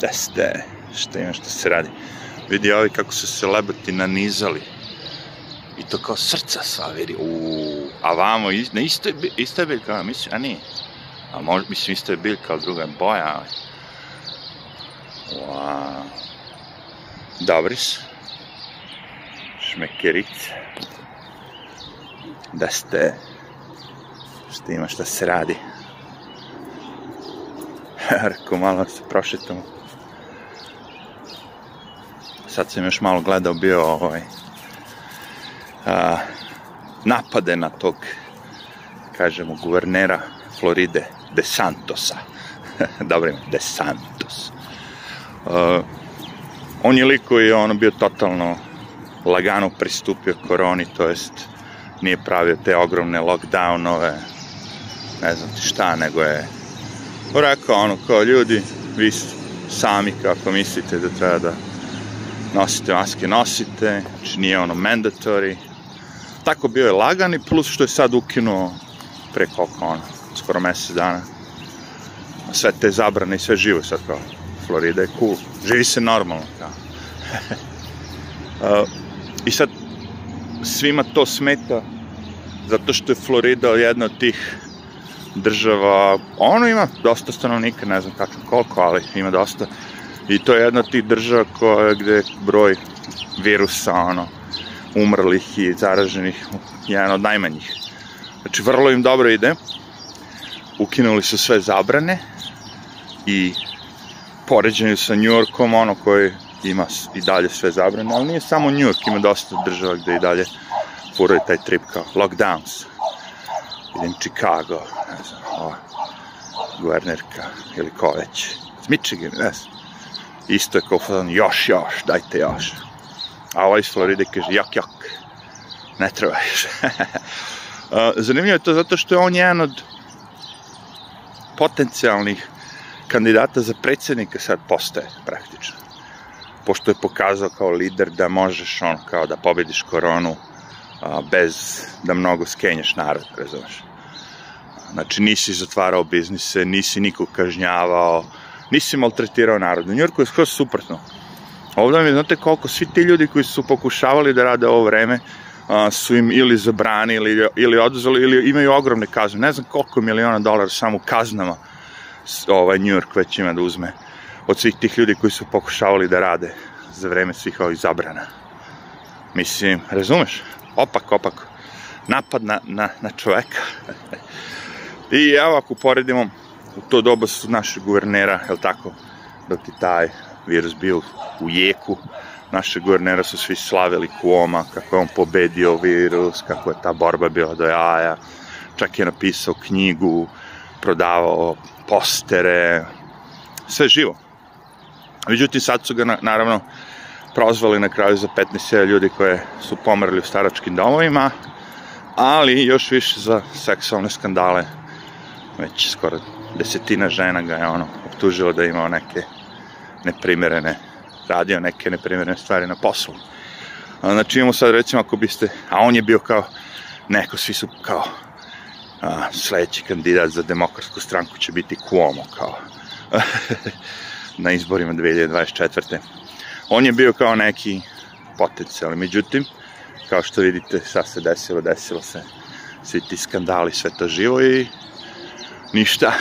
teste, da šta ima što se radi. Vidi ovi kako su se lebati nanizali. I to kao srca saviri. Uuu, a vamo, na isto, isto je biljka, mislim, a nije. A možda, mislim, isto je biljka, ali druga je boja, ali... Wow. Dobri su. Da ste... Šta ima šta se radi. Rekao, malo se prošetamo sad sam još malo gledao bio ovaj, a, napade na tog kažemo guvernera Floride De Santosa dobro ime, De Santos a, on je liko i je ono bio totalno lagano pristupio koroni to jest nije pravio te ogromne lockdownove ne znam ti šta nego je rekao ono kao ljudi vi sami kako mislite da treba da nosite maske, nosite, znači nije ono mandatory. Tako bio je lagan plus što je sad ukinuo pre koliko ono, skoro mesec dana. Sve te zabrane i sve živo sad kao. Florida je cool. Živi se normalno kao. uh, I sad svima to smeta zato što je Florida jedna od tih država, ono ima dosta stanovnika, ne znam tačno koliko, ali ima dosta I to je jedna od tih država koja, gde je broj virusa, ono, umrlih i zaraženih, jedan od najmanjih. Znači, vrlo im dobro ide. Ukinuli su sve zabrane i poređenju sa Njorkom, ono koji ima i dalje sve zabrane, ali nije samo Njork, ima dosta država gde i dalje furaju taj trip kao lockdowns. Idem Chicago, ne znam, ova guvernerka ili ko već, iz Michigan, ne znam isto je kao fazan, još, još, dajte još. A ovaj iz Floride kaže, jak, jak, ne treba još. Zanimljivo je to zato što je on jedan od potencijalnih kandidata za predsednika sad postaje praktično. Pošto je pokazao kao lider da možeš on kao da pobediš koronu a, bez da mnogo skenješ narod, razumeš. Znači nisi zatvarao biznise, nisi nikog kažnjavao, nisi maltretirao narod. U Njurku je skroz suprotno. Ovdje mi znate koliko, svi ti ljudi koji su pokušavali da rade ovo vreme, su im ili zabranili ili, ili oduzeli ili imaju ogromne kazne. Ne znam koliko miliona dolara samo kaznama ovaj New York već ima da uzme od svih tih ljudi koji su pokušavali da rade za vreme svih ovih zabrana. Mislim, razumeš? Opak, opak. Napad na, na, na čoveka. I evo ako uporedimo u to doba su našeg guvernera, je jel tako, dok je taj virus bio u jeku, našeg guvernera su svi slavili kuoma, kako je on pobedio virus, kako je ta borba bila do jaja, čak je napisao knjigu, prodavao postere, sve živo. Međutim, sad su ga, naravno, prozvali na kraju za 15.000 ljudi koje su pomrli u staračkim domovima, ali još više za seksualne skandale, već skoro desetina žena ga je ono optužilo da je imao neke neprimerene, radio neke neprimerene stvari na poslu. A, znači imamo sad recimo ako biste, a on je bio kao, neko svi su kao, a, sledeći kandidat za demokratsku stranku će biti Cuomo kao na izborima 2024. On je bio kao neki potencijal, međutim, kao što vidite, šta se desilo, desilo se svi ti skandali, sve to živo i ništa.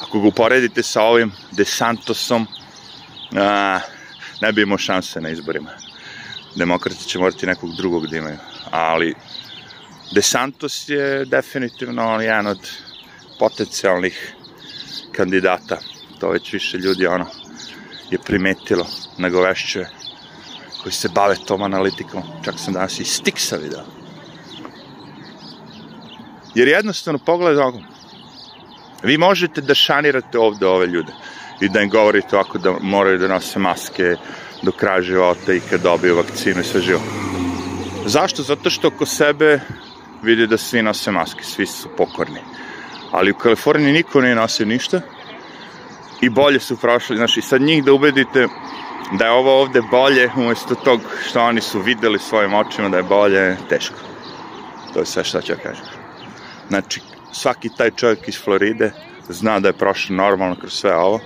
Ako ga uporedite sa ovim De Santosom, a, ne bi imao šanse na izborima. Demokrati će morati nekog drugog da imaju. Ali De Santos je definitivno jedan od potencijalnih kandidata. To već više ljudi ono je primetilo, nagovešćuje koji se bave tom analitikom. Čak sam danas i Stixa video. Jer jednostavno pogledaj ovako, Vi možete da šanirate ovde ove ljude i da im govorite ovako da moraju da nose maske do kraja života i kad dobiju vakcinu i sve živo. Zašto? Zato što oko sebe vidi da svi nose maske, svi su pokorni. Ali u Kaliforniji niko ne nosi ništa i bolje su prošli. Znači, sad njih da ubedite da je ovo ovde bolje, umesto tog što oni su videli svojim očima da je bolje, teško. To je sve što ću ja kažem. Znači, svaki taj čovjek iz Floride zna da je prošlo normalno kroz sve ovo.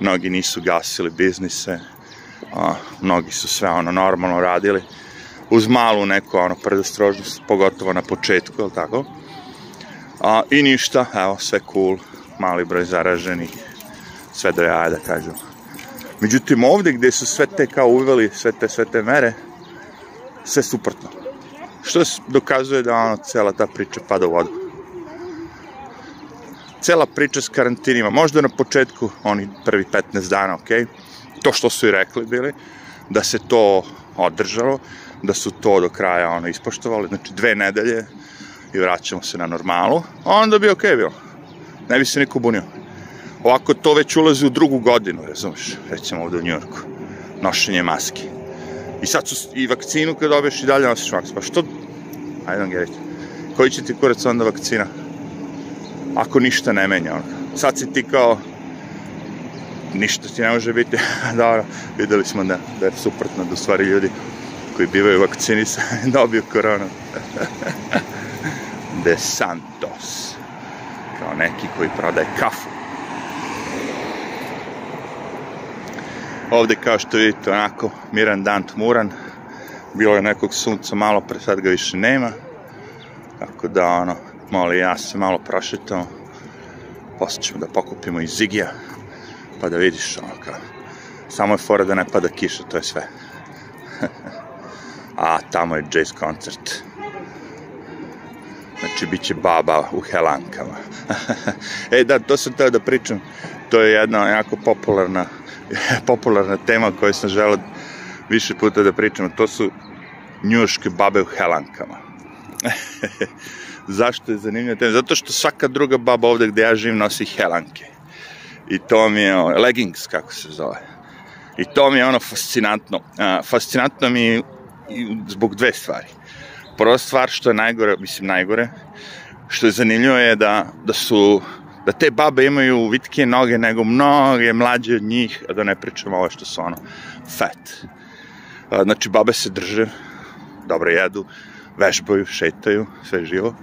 Mnogi nisu gasili biznise, a, mnogi su sve ono normalno radili uz malu neku ono predostrožnost, pogotovo na početku, jel tako? A, I ništa, evo, sve cool, mali broj zaraženih, sve do jaja da kažu. Međutim, ovde gde su sve te kao uveli, sve te, sve te mere, sve suprotno. Što dokazuje da ono, cela ta priča pada u vodu cela priča s karantinima, možda na početku, oni prvi 15 dana, ok, to što su i rekli bili, da se to održalo, da su to do kraja ono ispoštovali, znači dve nedelje i vraćamo se na normalu, onda bi okej bilo. Ne bi se niko bunio. Ovako to već ulazi u drugu godinu, razumeš, recimo ovde u Njurku, nošenje maske. I sad su i vakcinu kad dobiješ i dalje nosiš masku. Pa što? ajde don't get Koji će ti kurac onda vakcina? ako ništa ne menja. Sad si ti kao, ništa ti ne može biti. Dobro, videli smo da, da je suprotno, da u stvari ljudi koji bivaju vakcinisani dobiju koronu. De Santos. Kao neki koji prodaje kafu. Ovde, kao što vidite, onako miran dan tmuran. Bilo je nekog sunca malo pre, sad ga više nema. Tako da, ono, kopno, ali ja se malo prošetao. Posle ćemo da pokupimo iz Zigija, pa da vidiš ono kao. Samo je fora da ne pada kiša, to je sve. A tamo je jazz koncert. Znači, bit će baba u helankama. e, da, to sam teo da pričam. To je jedna jako popularna, popularna tema koju sam želao više puta da pričam. To su njuške babe u helankama. Zašto je zanimljiva tema? Zato što svaka druga baba ovde gde ja živim nosi helanke. I to mi je, o, leggings kako se zove. I to mi je ono fascinantno. A, fascinantno mi je zbog dve stvari. Prva stvar što je najgore, mislim najgore, što je zanimljivo je da, da su da te babe imaju vitke noge nego mnoge mlađe od njih, a da ne pričamo ovo što su ono fat. Znači, babe se drže, dobro jedu, vežbaju, šetaju, sve živo.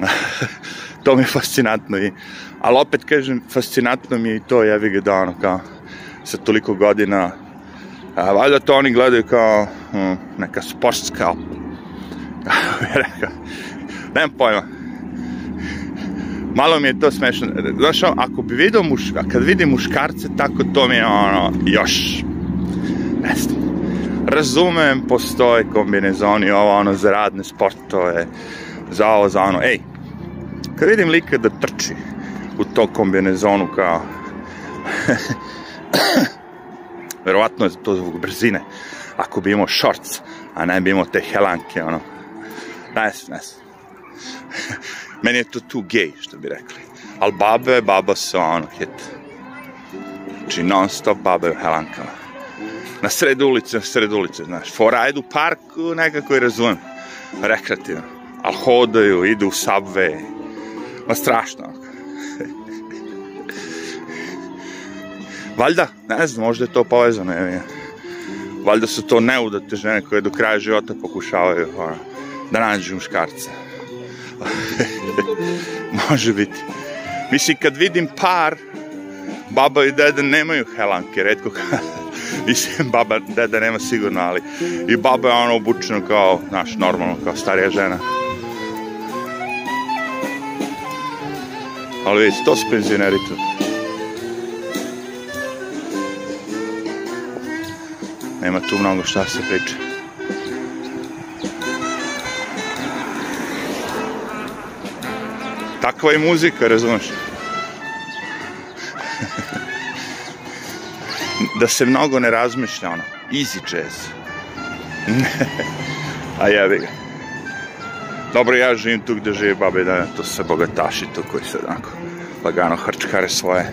to mi je fascinantno i, ali opet kažem, fascinantno mi je i to jevi ga da ono kao sa toliko godina a, valjda to oni gledaju kao um, neka sportska nemam pojma malo mi je to smešno znaš ako bi vidio muš, kad vidim muškarce tako to mi je ono još Razumem, postoje kombinezoni, ovo ono, za radne sportove, za ovo, za ono. Ej, kad vidim lika da trči u to kombinezonu kao... Verovatno je to zbog brzine. Ako bi imao shorts, a ne bi imao te helanke, ono. Nice, nice. Meni je to tu gej, što bi rekli. Ali babe, baba su ono hit. Znači non stop babe u helankama na sred ulice, na sred ulice, znaš. Fora, ajde u parku, nekako i razumem, rekreativno. Ali hodaju, idu u subway, ma strašno. Valjda, ne znam, možda je to povezano, je Valjda su to neudate žene koje do kraja života pokušavaju ona, da nađu muškarca. Može biti. Mislim, kad vidim par, baba i deda nemaju helanke, redko kada. Mislim, baba, deda nema sigurno, ali i baba je ono obučena kao, znaš, normalno, kao starija žena. Ali vidi, to su penzioneri tu. Nema tu mnogo šta se priča. Takva je muzika, razumeš? da se mnogo ne razmišlja, ono, easy jazz. A jebi ga. Dobro, ja živim tu gde žive babe, da to se bogataši tu koji se onako lagano hrčkare svoje.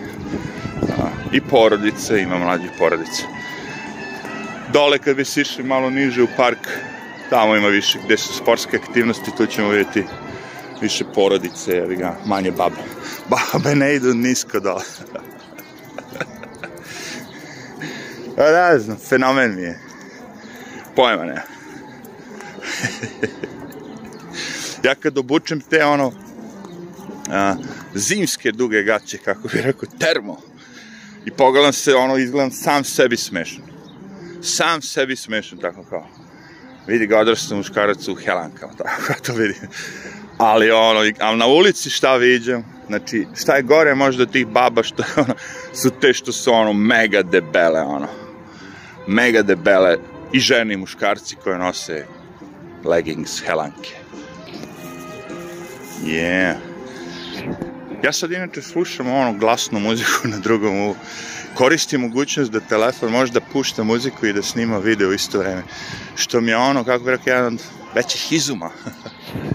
A, I porodice, ima mlađih porodice. Dole kad bi se išli malo niže u park, tamo ima više gde su sportske aktivnosti, tu ćemo vidjeti više porodice, jebi ga, manje babe. Babe ne idu nisko dole. Ne znam, fenomen mi je. Pojma ne. ja kad obučem te ono a, zimske duge gaće, kako bi rekao, termo, i pogledam se, ono, izgledam sam sebi smešan. Sam sebi smešan, tako kao. Vidi ga odrastan muškarac u helankama, tako to vidim. Ali ono, ali na ulici šta viđem, znači, šta je gore možda tih baba što, ono, su te što su ono mega debele, ono mega debele i žene i muškarci koje nose leggings helanke. Yeah. Ja sad inače slušam ono glasnu muziku na drugom uvu. Koristim mogućnost da telefon može da pušta muziku i da snima video isto vreme. Što mi je ono, kako bih rekao, jedan od većih izuma.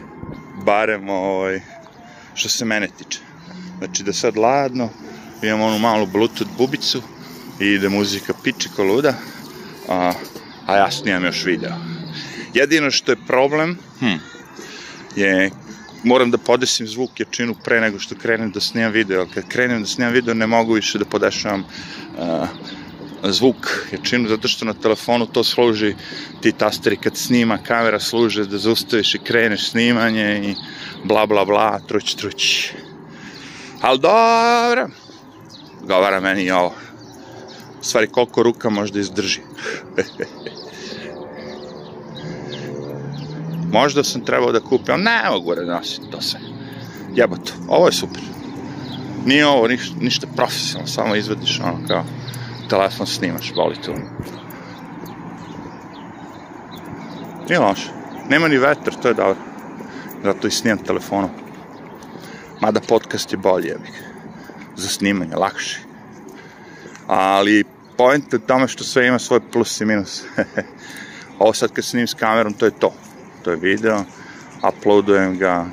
Barem ovaj, što se mene tiče. Znači da sad ladno, imam onu malu bluetooth bubicu i ide muzika piče ko luda a, a ja snijam još video. Jedino što je problem hm, je moram da podesim zvuk jačinu pre nego što krenem da snimam video, ali kad krenem da snimam video ne mogu više da podešavam a, zvuk jačinu, zato što na telefonu to služi, ti tasteri kad snima, kamera služe da zustaviš i kreneš snimanje i bla bla bla, truć truć. Ali dobro, govara meni i ovo. U stvari, koliko ruka možda izdrži. možda sam trebao da kupim, ne mogu da nosim to sve. Jebato, ovo je super. Nije ovo niš, ništa profesionalno, samo izvadiš ono kao telefon snimaš, boli tu. Nije loše. Nema ni vetar, to je dobro. Zato i snimam telefonom. Mada podcast je bolji, jebik. Za snimanje, lakši. Ali Point je tamo što sve ima svoj plus i minus. Ovo sad kad snim s kamerom, to je to. To je video, uploadujem ga,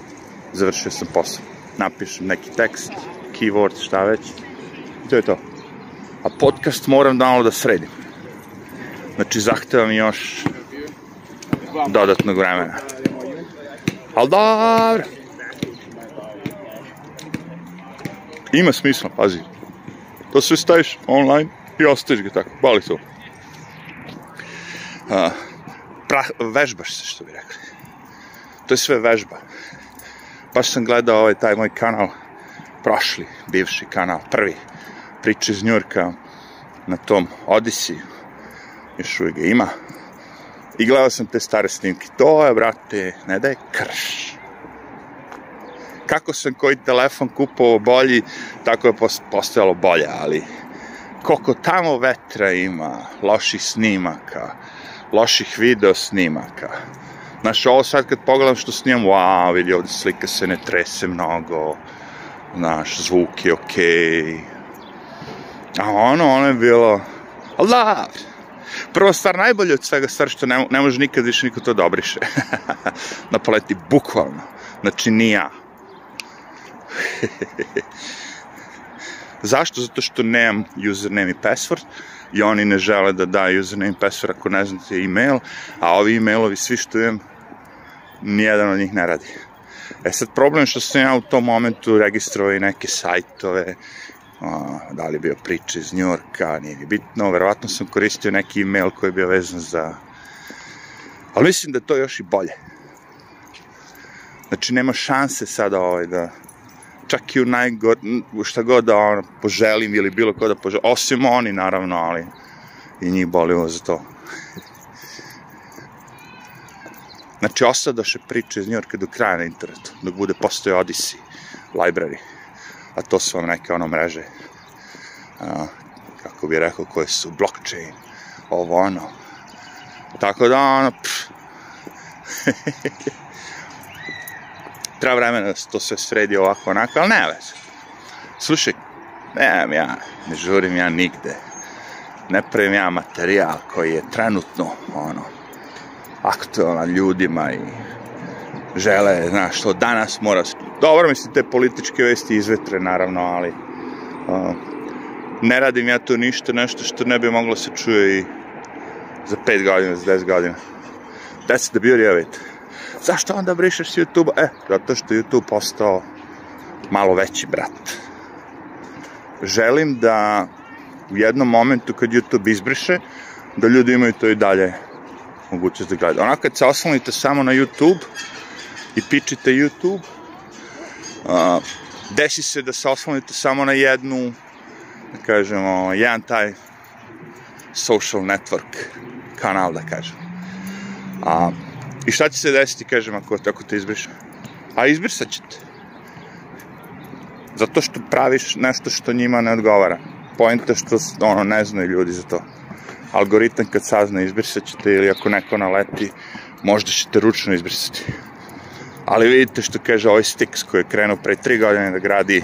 završio sam posao. Napišem neki tekst, keyword, šta već. I to je to. A podcast moram da malo da sredim. Znači, zahteva mi još dodatnog vremena. Ali dobro! Ima smisla, pazi. To sve staviš online, i ostaviš ga tako, boli to. A, pra, vežbaš se, što bi rekli. To je sve vežba. Baš sam gledao ovaj taj moj kanal, prošli, bivši kanal, prvi, priče iz Njurka na tom Odisi, još uvijek ga ima, i gledao sam te stare snimke. To je, brate, ne da je krš. Kako sam koji telefon kupovao bolji, tako je postojalo bolje, ali koliko tamo vetra ima, loših snimaka, loših video snimaka. Znaš, ovo sad kad pogledam što snimam, wow, vidi ovde slika se ne trese mnogo, znaš, zvuk je okej. Okay. A ono, ono je bilo, Allah! Da, prva stvar najbolje od svega stvar što ne, ne može nikad više niko to dobriše. Da Na da paleti, bukvalno. Znači, ni ja. Zašto? Zato što nemam username i password i oni ne žele da daju username i password ako ne znate e-mail, a ovi e-mailovi svi što imam, nijedan od njih ne radi. E sad problem što sam ja u tom momentu registrovao i neke sajtove, a, da li je bio priča iz Njorka, nije ni bitno, verovatno sam koristio neki e-mail koji je bio vezan za... Ali mislim da to još i bolje. Znači, nema šanse sada ovaj da čak i u najgod, šta god da ono, poželim ili bilo ko da poželim, osim oni naravno, ali i njih bolimo za to. Znači, osadaše priče iz Njorka do kraja na internetu, dok bude postoje Odyssey, Library, a to su vam neke ono mreže, a, kako bi rekao, koje su blockchain, ovo ono. Tako da, ono, pff. treba vremena da se to sve sredi ovako onako, ali ne veze. Slušaj, nemam ja, ne žurim ja nigde. Ne pravim ja materijal koji je trenutno, ono, aktualan ljudima i žele, znaš, što danas mora... Dobro, mislim, te političke vesti izvetre, naravno, ali... Um, ne radim ja tu ništa, nešto što ne bi moglo se čuje i za 5 godina, za 10 godina. That's the beauty of it. Zašto onda brišeš youtube E, zato što YouTube postao malo veći brat. Želim da u jednom momentu kad YouTube izbriše, da ljudi imaju to i dalje mogućnost da gledaju. Onako kad se oslonite samo na YouTube i pičite YouTube, a, desi se da se oslonite samo na jednu, da kažemo, jedan taj social network kanal, da kažem. A, I šta će se desiti, kažem, ako tako te izbrišem? A izbrisat ćete. Zato što praviš nešto što njima ne odgovara. Poenta što, ono, ne znaju ljudi za to. Algoritam kad sazna izbrisat ćete ili ako neko naleti, možda ćete ručno izbrisati. Ali vidite što kaže ovaj Stix koji je krenuo pre tri godine da gradi,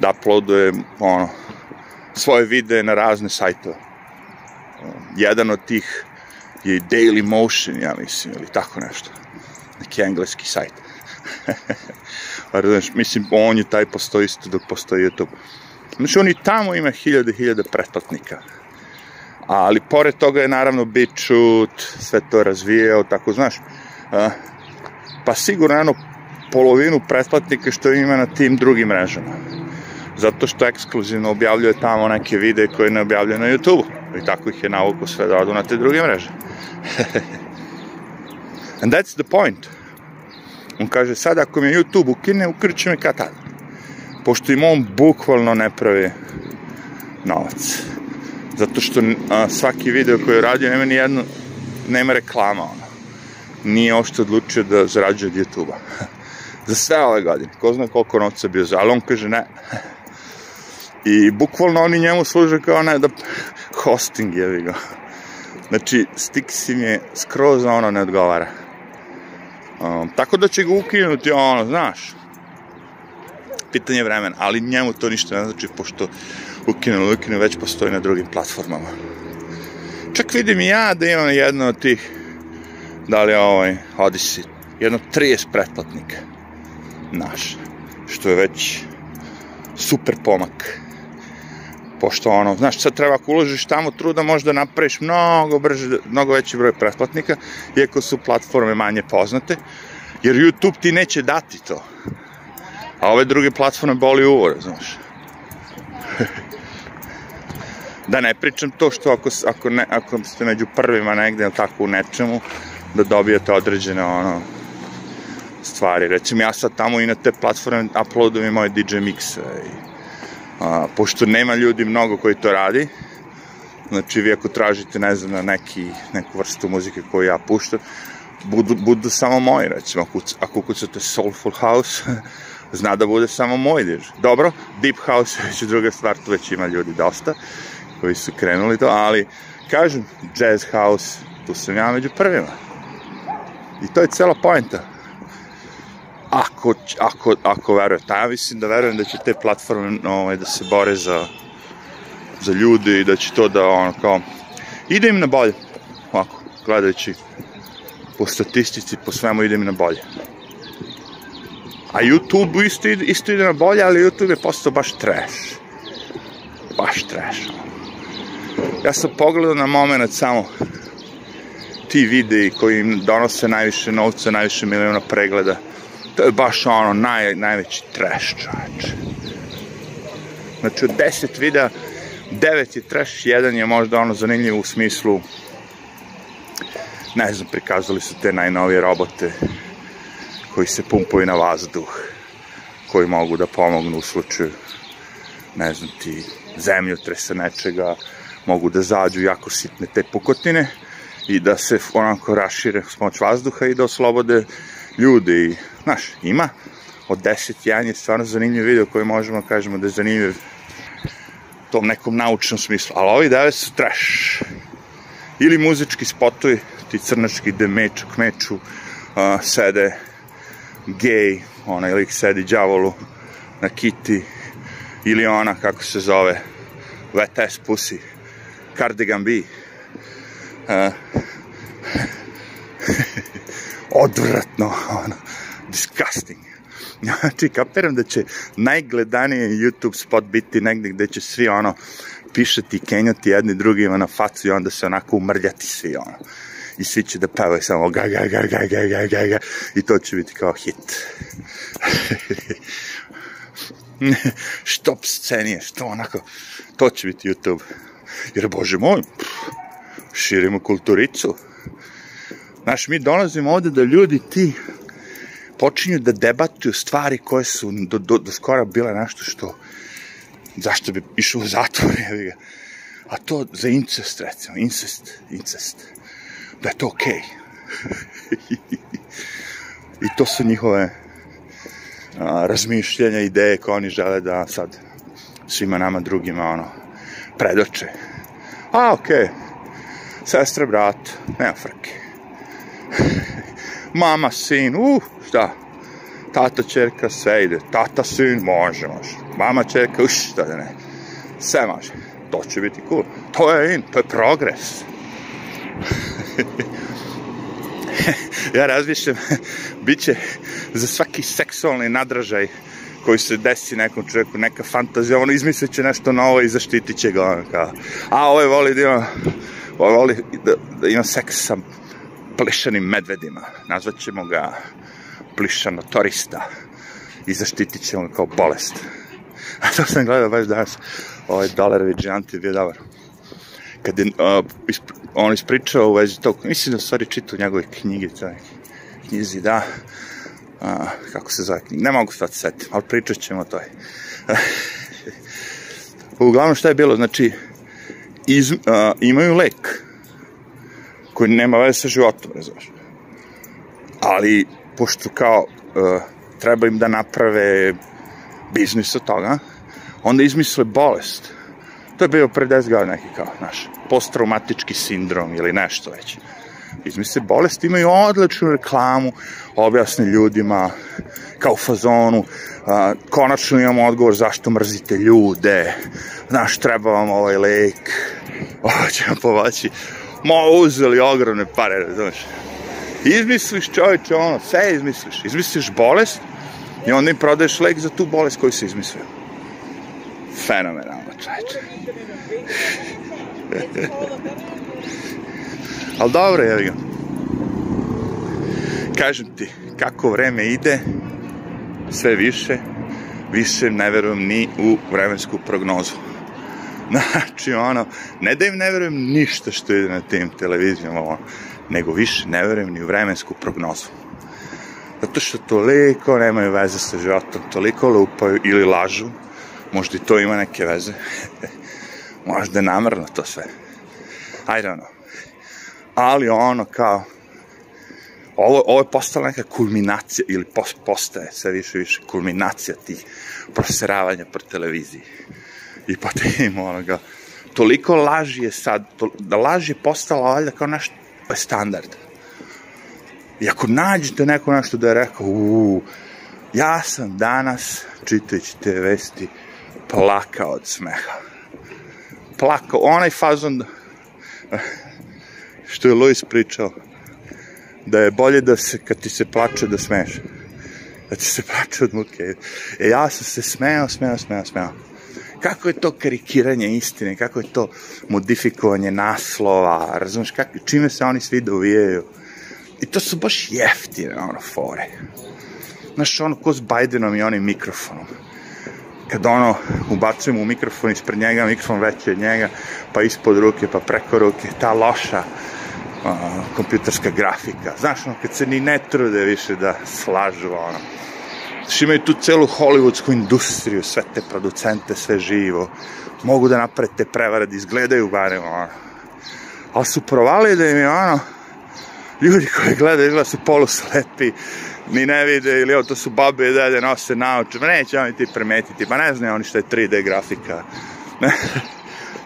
da uploaduje, ono, svoje videe na razne sajtove. Jedan od tih je Daily Motion, ja mislim, ili tako nešto. Neki engleski sajt. Razumeš, mislim, on je taj postoji isto dok postoji YouTube. Znači, on i tamo ima hiljade, hiljade pretplatnika. Ali, pored toga je, naravno, Bitchut, sve to razvijao, tako, znaš, pa sigurno, jedno, polovinu pretplatnika što ima na tim drugim mrežama. Zato što ekskluzivno objavljuje tamo neke videe koje ne objavljuje na YouTube-u. I tako ih je nauku sve da odu na te druge mreže. And that's the point. On kaže, sad ako mi YouTube ukine, ukrće me kad tad. Pošto im on bukvalno ne pravi novac. Zato što a, svaki video koji je radio nema ni jedno, nema reklama ono. Nije ošto odlučio da zarađuje od YouTube-a. za sve ove godine. Ko zna koliko novca bio za, ali on kaže ne. I bukvalno oni njemu služe kao ne, da hosting je ga. Znači, Stixim je skroz za ono ne odgovara. Um, tako da će ga ukinuti, ono, znaš, pitanje vremena, ali njemu to ništa ne znači, pošto ukinuo Lukinu već postoji na drugim platformama. Čak vidim i ja da imam jedno od tih, da li ovaj Odyssey, jedno 30 pretplatnika naš, što je već super pomak pošto ono, znaš, sad treba ako uložiš tamo truda, možda napraviš mnogo brže, mnogo veći broj pretplatnika, iako su platforme manje poznate, jer YouTube ti neće dati to. A ove druge platforme boli uvo, znaš. da ne pričam to što ako, ako, ne, ako ste među prvima negde, ili tako u nečemu, da dobijete određene, ono, stvari. Recimo, ja sad tamo i na te platforme uploadujem i moje DJ mixe i a, pošto nema ljudi mnogo koji to radi, znači vi ako tražite, ne znam, na neki, neku vrstu muzike koju ja puštam, budu, budu samo moji, recimo, ako, ako kucate Soulful House, zna da bude samo moj dir. Dobro, Deep House je već druga stvar, tu već ima ljudi dosta koji su krenuli to, ali kažem, Jazz House, tu sam ja među prvima. I to je cela poenta ako, ako, ako verujete. Ja mislim da verujem da će te platforme ovaj, da se bore za, za ljude i da će to da ono kao ide im na bolje. Ovako, gledajući po statistici, po svemu ide im na bolje. A YouTube isto, isto ide na bolje, ali YouTube je postao baš trash. Baš trash. Ja sam pogledao na moment samo ti videi koji im donose najviše novca, najviše miliona pregleda To je baš ono naj, najveći trash, čoveče. Znači, od deset videa, devet je trash, jedan je možda ono zanimljiv u smislu ne znam, prikazali su te najnovije robote koji se pumpaju na vazduh, koji mogu da pomognu u slučaju, ne znam ti, zemljotresa nečega, mogu da zađu jako sitne te pukotine i da se onako rašire s vazduha i da oslobode ljude i, znaš, ima od 10, jedan je stvarno zanimljiv video koji možemo kažemo da je zanimljiv tom nekom naučnom smislu, ali ovi deve su trash. Ili muzički spotovi, ti crnački gde meču, kmeču, uh, sede gej, onaj lik sedi đavolu na kiti, ili ona, kako se zove, wet ass pussy, cardigan bee. Uh, odvratno, ono, disgusting. Znači, kapiram da će najgledaniji YouTube spot biti negde gde će svi, ono, pišati i kenjati jedni drugima na facu i onda se onako umrljati svi, ono. I svi će da pevaju samo ga, ga, ga, ga, ga, ga, ga, ga, i to će biti kao hit. Štop obscenije, što onako, to će biti YouTube. Jer, bože moj, širimo kulturicu. Znaš, mi dolazimo ovde da ljudi ti počinju da debatuju stvari koje su do, do, do skora bile nešto što zašto bi išao u zatvor, jevi ga. A to za incest, recimo, incest, incest. Da je to okej. Okay. I to su njihove a, razmišljenja, ideje koje oni žele da sad svima nama drugima, ono, predoče. A, okej, okay. Sestra, brat, nema frke mama, sin, uh, šta? Tata, čerka, sve ide. Tata, sin, može, može. Mama, čerka, uš, šta da ne. Sve može. To će biti cool. To je in, to je progres. ja razmišljam, bit će za svaki seksualni nadražaj koji se desi nekom čovjeku, neka fantazija, ono izmislit će nešto novo i zaštitit će ga, ono kao, a je ovaj voli da ima, ovaj voli da, da ima seks sa plišanim medvedima. Nazvaćemo ga plišanotorista i zaštitit ćemo ga kao bolest. A to sam gledao baš danas, ovaj dolarovi džanti je bio dobar. Kad je uh, on ispričao u vezi tog, mislim da stvari čitao njegove knjige, taj knjizi, da, a, kako se zove knjiga, ne mogu sad setim, ali pričat ćemo o toj. Uglavnom šta je bilo, znači, iz, a, imaju lek, koji nema veze sa životom, razumeš. Ali, pošto kao uh, treba im da naprave biznis od toga, onda izmisle bolest. To je bio pre 10 godina neki kao, znaš, posttraumatički sindrom ili nešto već. Izmisle bolest, imaju odličnu reklamu, objasne ljudima, kao u fazonu, a, konačno imamo odgovor zašto mrzite ljude, znaš, treba vam ovaj lek, ovo vam povaći ma uzeli ogromne pare, razumeš. Izmisliš čoveče ono, sve izmisliš. Izmisliš bolest i onda im prodaješ lek za tu bolest koju si izmislio. Fenomenalno čoveče. Ali dobro, jevi ga. Kažem ti, kako vreme ide, sve više, više ne verujem ni u vremensku prognozu. Znači, ono, ne da im ne verujem ništa što ide na tim televizijama, ono, nego više ne verujem ni u vremensku prognozu. Zato što toliko nemaju veze sa životom, toliko lupaju ili lažu, možda i to ima neke veze, možda je namerno to sve. I don't know. Ali ono kao, ovo, ovo je postala neka kulminacija, ili postaje sve više više kulminacija tih proseravanja po televiziji i pa tim, onoga, toliko laži je sad, to, da laž je postala valjda kao naš pa standard. I ako nađete neko nešto da je rekao, uuu, ja sam danas, čitajući te vesti, plakao od smeha. Plakao, onaj fazon da, što je Luis pričao, da je bolje da se, kad ti se plače, da smeješ. Da ti se plače od muke. E, ja sam se smejao, smejao, smejao, smejao kako je to karikiranje istine, kako je to modifikovanje naslova, razumeš, kako, čime se oni svi dovijaju. I to su baš jeftine, ono, fore. Znaš, ono, ko s Bidenom i onim mikrofonom. Kad ono, ubacujemo u mikrofon ispred njega, mikrofon veći od njega, pa ispod ruke, pa preko ruke, ta loša, Uh, kompjuterska grafika. Znaš, ono, kad se ni ne trude više da slažu, ono, što znači, imaju tu celu hollywoodsku industriju, sve te producente, sve živo, mogu da naprete prevare, da izgledaju barem, ono. Ali su provali da im je, ono, ljudi koji gledaju, izgleda su poluslepi, ni ne vide, ili evo, to su babe i dede, nose naoče, ma neće oni ti premetiti, pa ne znaju oni šta je 3D grafika.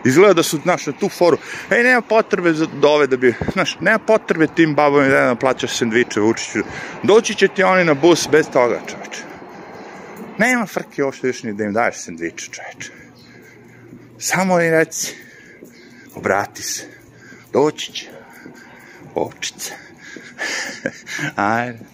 Izgleda da su, znaš, na tu foru, ej, nema potrebe za dove da, da bi, znaš, nema potrebe tim babom i dedama da plaćaš sendviče učiću, doći će ti oni na bus bez toga, čoveče. Nema frke uopšte više ni da im daješ sandviče, čoveče. Samo im reci, obrati se, doći će, ovčica. Ajde.